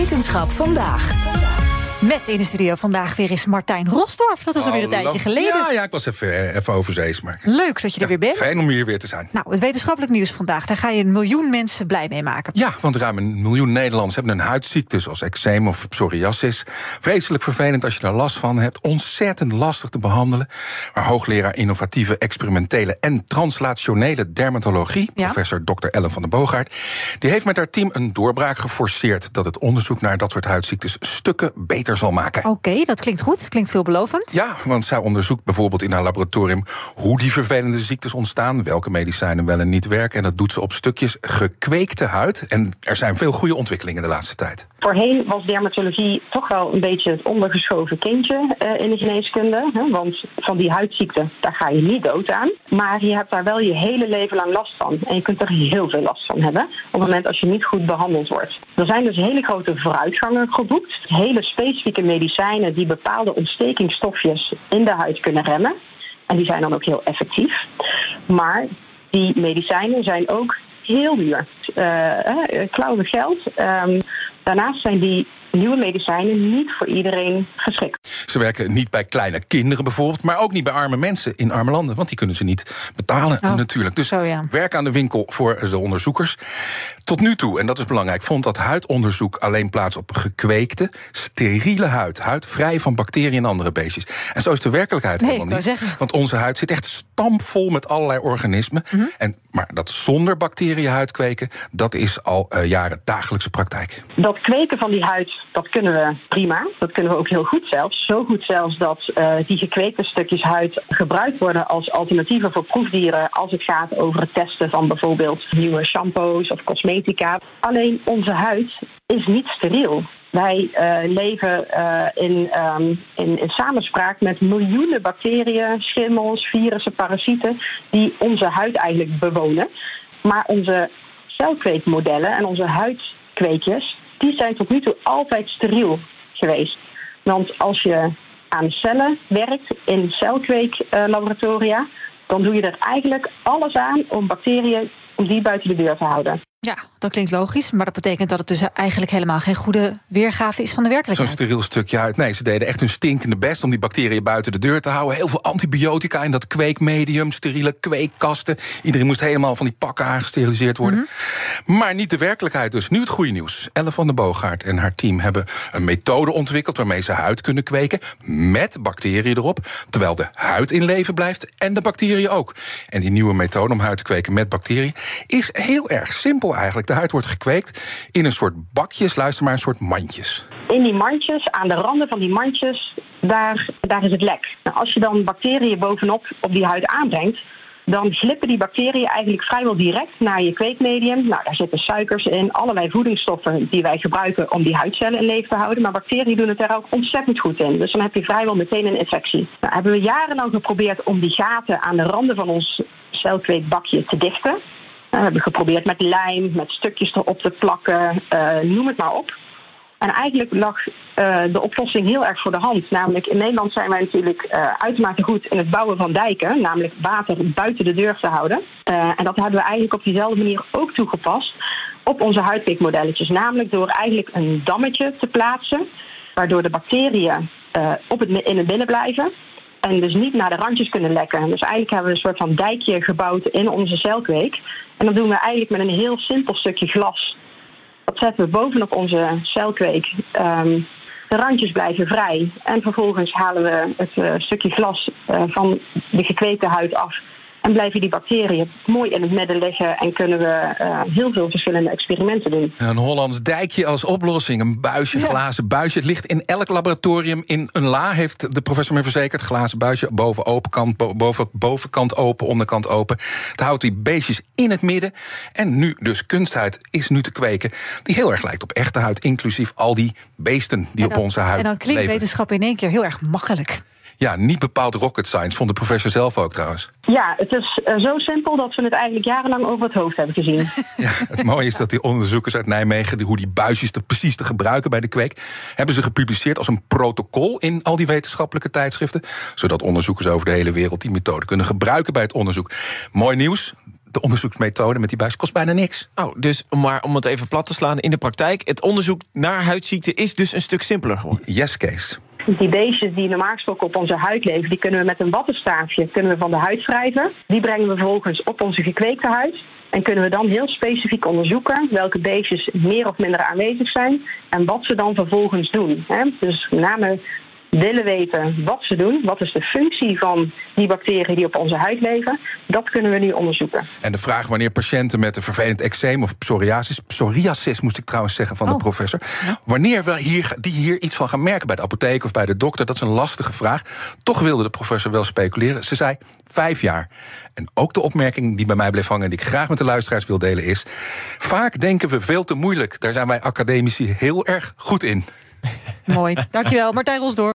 Wetenschap vandaag. Met in de studio vandaag weer is Martijn Rosdorf. Dat was alweer een tijdje geleden. Ja, ja, ik was even, eh, even overzees. Maar... Leuk dat je er weer bent. Fijn om hier weer te zijn. Nou, het wetenschappelijk nieuws vandaag. Daar ga je een miljoen mensen blij mee maken. Ja, want ruim een miljoen Nederlanders hebben een huidziekte... zoals eczeem of psoriasis. Vreselijk vervelend als je daar last van hebt. Ontzettend lastig te behandelen. Maar hoogleraar innovatieve, experimentele... en translationele dermatologie, Ja. professor Dr. Ellen van der Boogaard... die heeft met haar team een doorbraak geforceerd... dat het onderzoek naar dat soort huidziektes stukken beter zal maken. Oké, dat klinkt goed. Klinkt veelbelovend. Ja, want zij onderzoekt bijvoorbeeld in haar laboratorium hoe die vervelende ziektes ontstaan, welke medicijnen wel en niet werken. En dat doet ze op stukjes gekweekte huid. En er zijn veel goede ontwikkelingen de laatste tijd. Voorheen was dermatologie toch wel een beetje het ondergeschoven kindje eh, in de geneeskunde. Hè? Want van die huidziekte, daar ga je niet dood aan. Maar je hebt daar wel je hele leven lang last van. En je kunt er heel veel last van hebben op het moment als je niet goed behandeld wordt. Er zijn dus hele grote vooruitgangen geboekt. Hele specifieke medicijnen die bepaalde ontstekingsstofjes in de huid kunnen remmen. En die zijn dan ook heel effectief. Maar die medicijnen zijn ook heel duur. Eh, klauwen geld. Ehm, daarnaast zijn die nieuwe medicijnen niet voor iedereen geschikt. Ze werken niet bij kleine kinderen bijvoorbeeld, maar ook niet bij arme mensen in arme landen, want die kunnen ze niet betalen Oh, natuurlijk. Dus zo ja. werk aan de winkel voor de onderzoekers. Tot nu toe, en dat is belangrijk, vond dat huidonderzoek alleen plaats op gekweekte, steriele huid. Huid vrij van bacteriën en andere beestjes. En zo is de werkelijkheid Nee, helemaal niet. zeggen. Want onze huid zit echt stampvol met allerlei organismen. Mhm. en, maar dat zonder bacteriën huid kweken, dat is al eh, jaren dagelijkse praktijk. Dat kweken van die huid, dat kunnen we prima. Dat kunnen we ook heel goed zelfs. Zo goed zelfs dat eh, die gekweekte stukjes huid gebruikt worden als alternatieven voor proefdieren als het gaat over het testen van bijvoorbeeld nieuwe shampoos of cosmetica. Alleen onze huid is niet steriel. Wij eh, leven eh, in, ehm, in, in samenspraak met miljoenen bacteriën, schimmels, virussen, parasieten die onze huid eigenlijk bewonen. Maar onze celkweekmodellen en onze huidkweekjes, die zijn tot nu toe altijd steriel geweest. Want als je aan cellen werkt in celkweeklaboratoria, dan doe je er eigenlijk alles aan om bacteriën om die buiten de deur te houden. Ja, dat klinkt logisch. Maar dat betekent dat het dus eigenlijk helemaal geen goede weergave is van de Zo'n werkelijkheid. steriel stukje huid. Nee, ze deden echt hun stinkende best om die bacteriën buiten de deur te houden. Heel veel antibiotica in dat kweekmedium, steriele kweekkasten. Iedereen moest helemaal van die pakken aangesteriliseerd worden. Maar niet de werkelijkheid dus. Nu het goede nieuws. Elle van der Boogaard en haar team hebben een methode ontwikkeld... waarmee ze huid kunnen kweken met bacteriën erop... terwijl de huid in leven blijft en de bacteriën ook. En die nieuwe methode om huid te kweken met bacteriën... is heel erg simpel eigenlijk. De huid wordt gekweekt in een soort bakjes, luister maar, een soort mandjes. In die mandjes, aan de randen van die mandjes, daar, daar is het lek. Nou, als je dan bacteriën bovenop op die huid aanbrengt, dan glippen die bacteriën eigenlijk vrijwel direct naar je kweekmedium. Nou, daar zitten suikers in, allerlei voedingsstoffen die wij gebruiken om die huidcellen in leven te houden. Maar bacteriën doen het daar ook ontzettend goed in. Dus dan heb je vrijwel meteen een infectie. Nou, hebben we jarenlang geprobeerd om die gaten aan de randen van ons celkweekbakje te dichten. Nou, we hebben geprobeerd met lijm, met stukjes erop te plakken, eh, noem het maar op. En eigenlijk lag eh, de oplossing heel erg voor de hand. Namelijk in Nederland zijn wij natuurlijk eh, uitermate goed in het bouwen van dijken. Namelijk water buiten de deur te houden. Eh, en dat hebben we eigenlijk op diezelfde manier ook toegepast op onze huidkweekmodelletjes. Namelijk door eigenlijk een dammetje te plaatsen. Waardoor de bacteriën op het, in het binnen blijven. En dus niet naar de randjes kunnen lekken. Dus eigenlijk hebben we een soort van dijkje gebouwd in onze celkweek. En dat doen we eigenlijk met een heel simpel stukje glas. Dat zetten we bovenop onze celkweek. Ehm, de randjes blijven vrij. En vervolgens halen we het eh, stukje glas eh, van de gekweekte huid af. En blijven die bacteriën mooi in het midden liggen en kunnen we uh, heel veel verschillende experimenten doen. Een Hollands dijkje als oplossing, een buisje, ja. glazen buisje. Het ligt in elk laboratorium in een la, heeft de professor me verzekerd. Glazen buisje, boven open kant, boven, bovenkant open, onderkant open. Het houdt die beestjes in het midden. En nu dus kunsthuid is nu te kweken, die heel erg lijkt op echte huid, inclusief al die beesten die dan, op onze huid En dan klinkt leven. wetenschap in één keer heel erg makkelijk. Ja, niet bepaald rocket science, vond de professor zelf ook trouwens. Ja, het is uh, zo simpel dat we het eigenlijk jarenlang over het hoofd hebben gezien. Ja, het mooie is dat die onderzoekers uit Nijmegen, die, hoe die buisjes te, precies te gebruiken bij de kweek, hebben ze gepubliceerd als een protocol in al die wetenschappelijke tijdschriften, zodat onderzoekers over de hele wereld die methode kunnen gebruiken bij het onderzoek. Mooi nieuws de onderzoeksmethode met die buis kost bijna niks. Oh, dus maar om het even plat te slaan in de praktijk, het onderzoek naar huidziekten is dus een stuk simpeler geworden. Yes, Kees. Die beestjes die normaal gesproken op onze huid leven, die kunnen we met een wattenstaafje kunnen we van de huid wrijven. Die brengen we vervolgens op onze gekweekte huid. En kunnen we dan heel specifiek onderzoeken welke beestjes meer of minder aanwezig zijn en wat ze dan vervolgens doen. Dus met name willen weten wat ze doen, wat is de functie van die bacteriën die op onze huid leven, dat kunnen we nu onderzoeken. En de vraag wanneer patiënten met een vervelend eczeem of psoriasis, psoriasis moest ik trouwens zeggen van oh. de professor, ja. wanneer we hier, die hier iets van gaan merken bij de apotheek of bij de dokter, dat is een lastige vraag. Toch wilde de professor wel speculeren. Ze zei vijf jaar. En ook de opmerking die bij mij bleef hangen en die ik graag met de luisteraars wil delen is, vaak denken we veel te moeilijk. Daar zijn wij academici heel erg goed in. Mooi, dankjewel Martijn Rosdoor.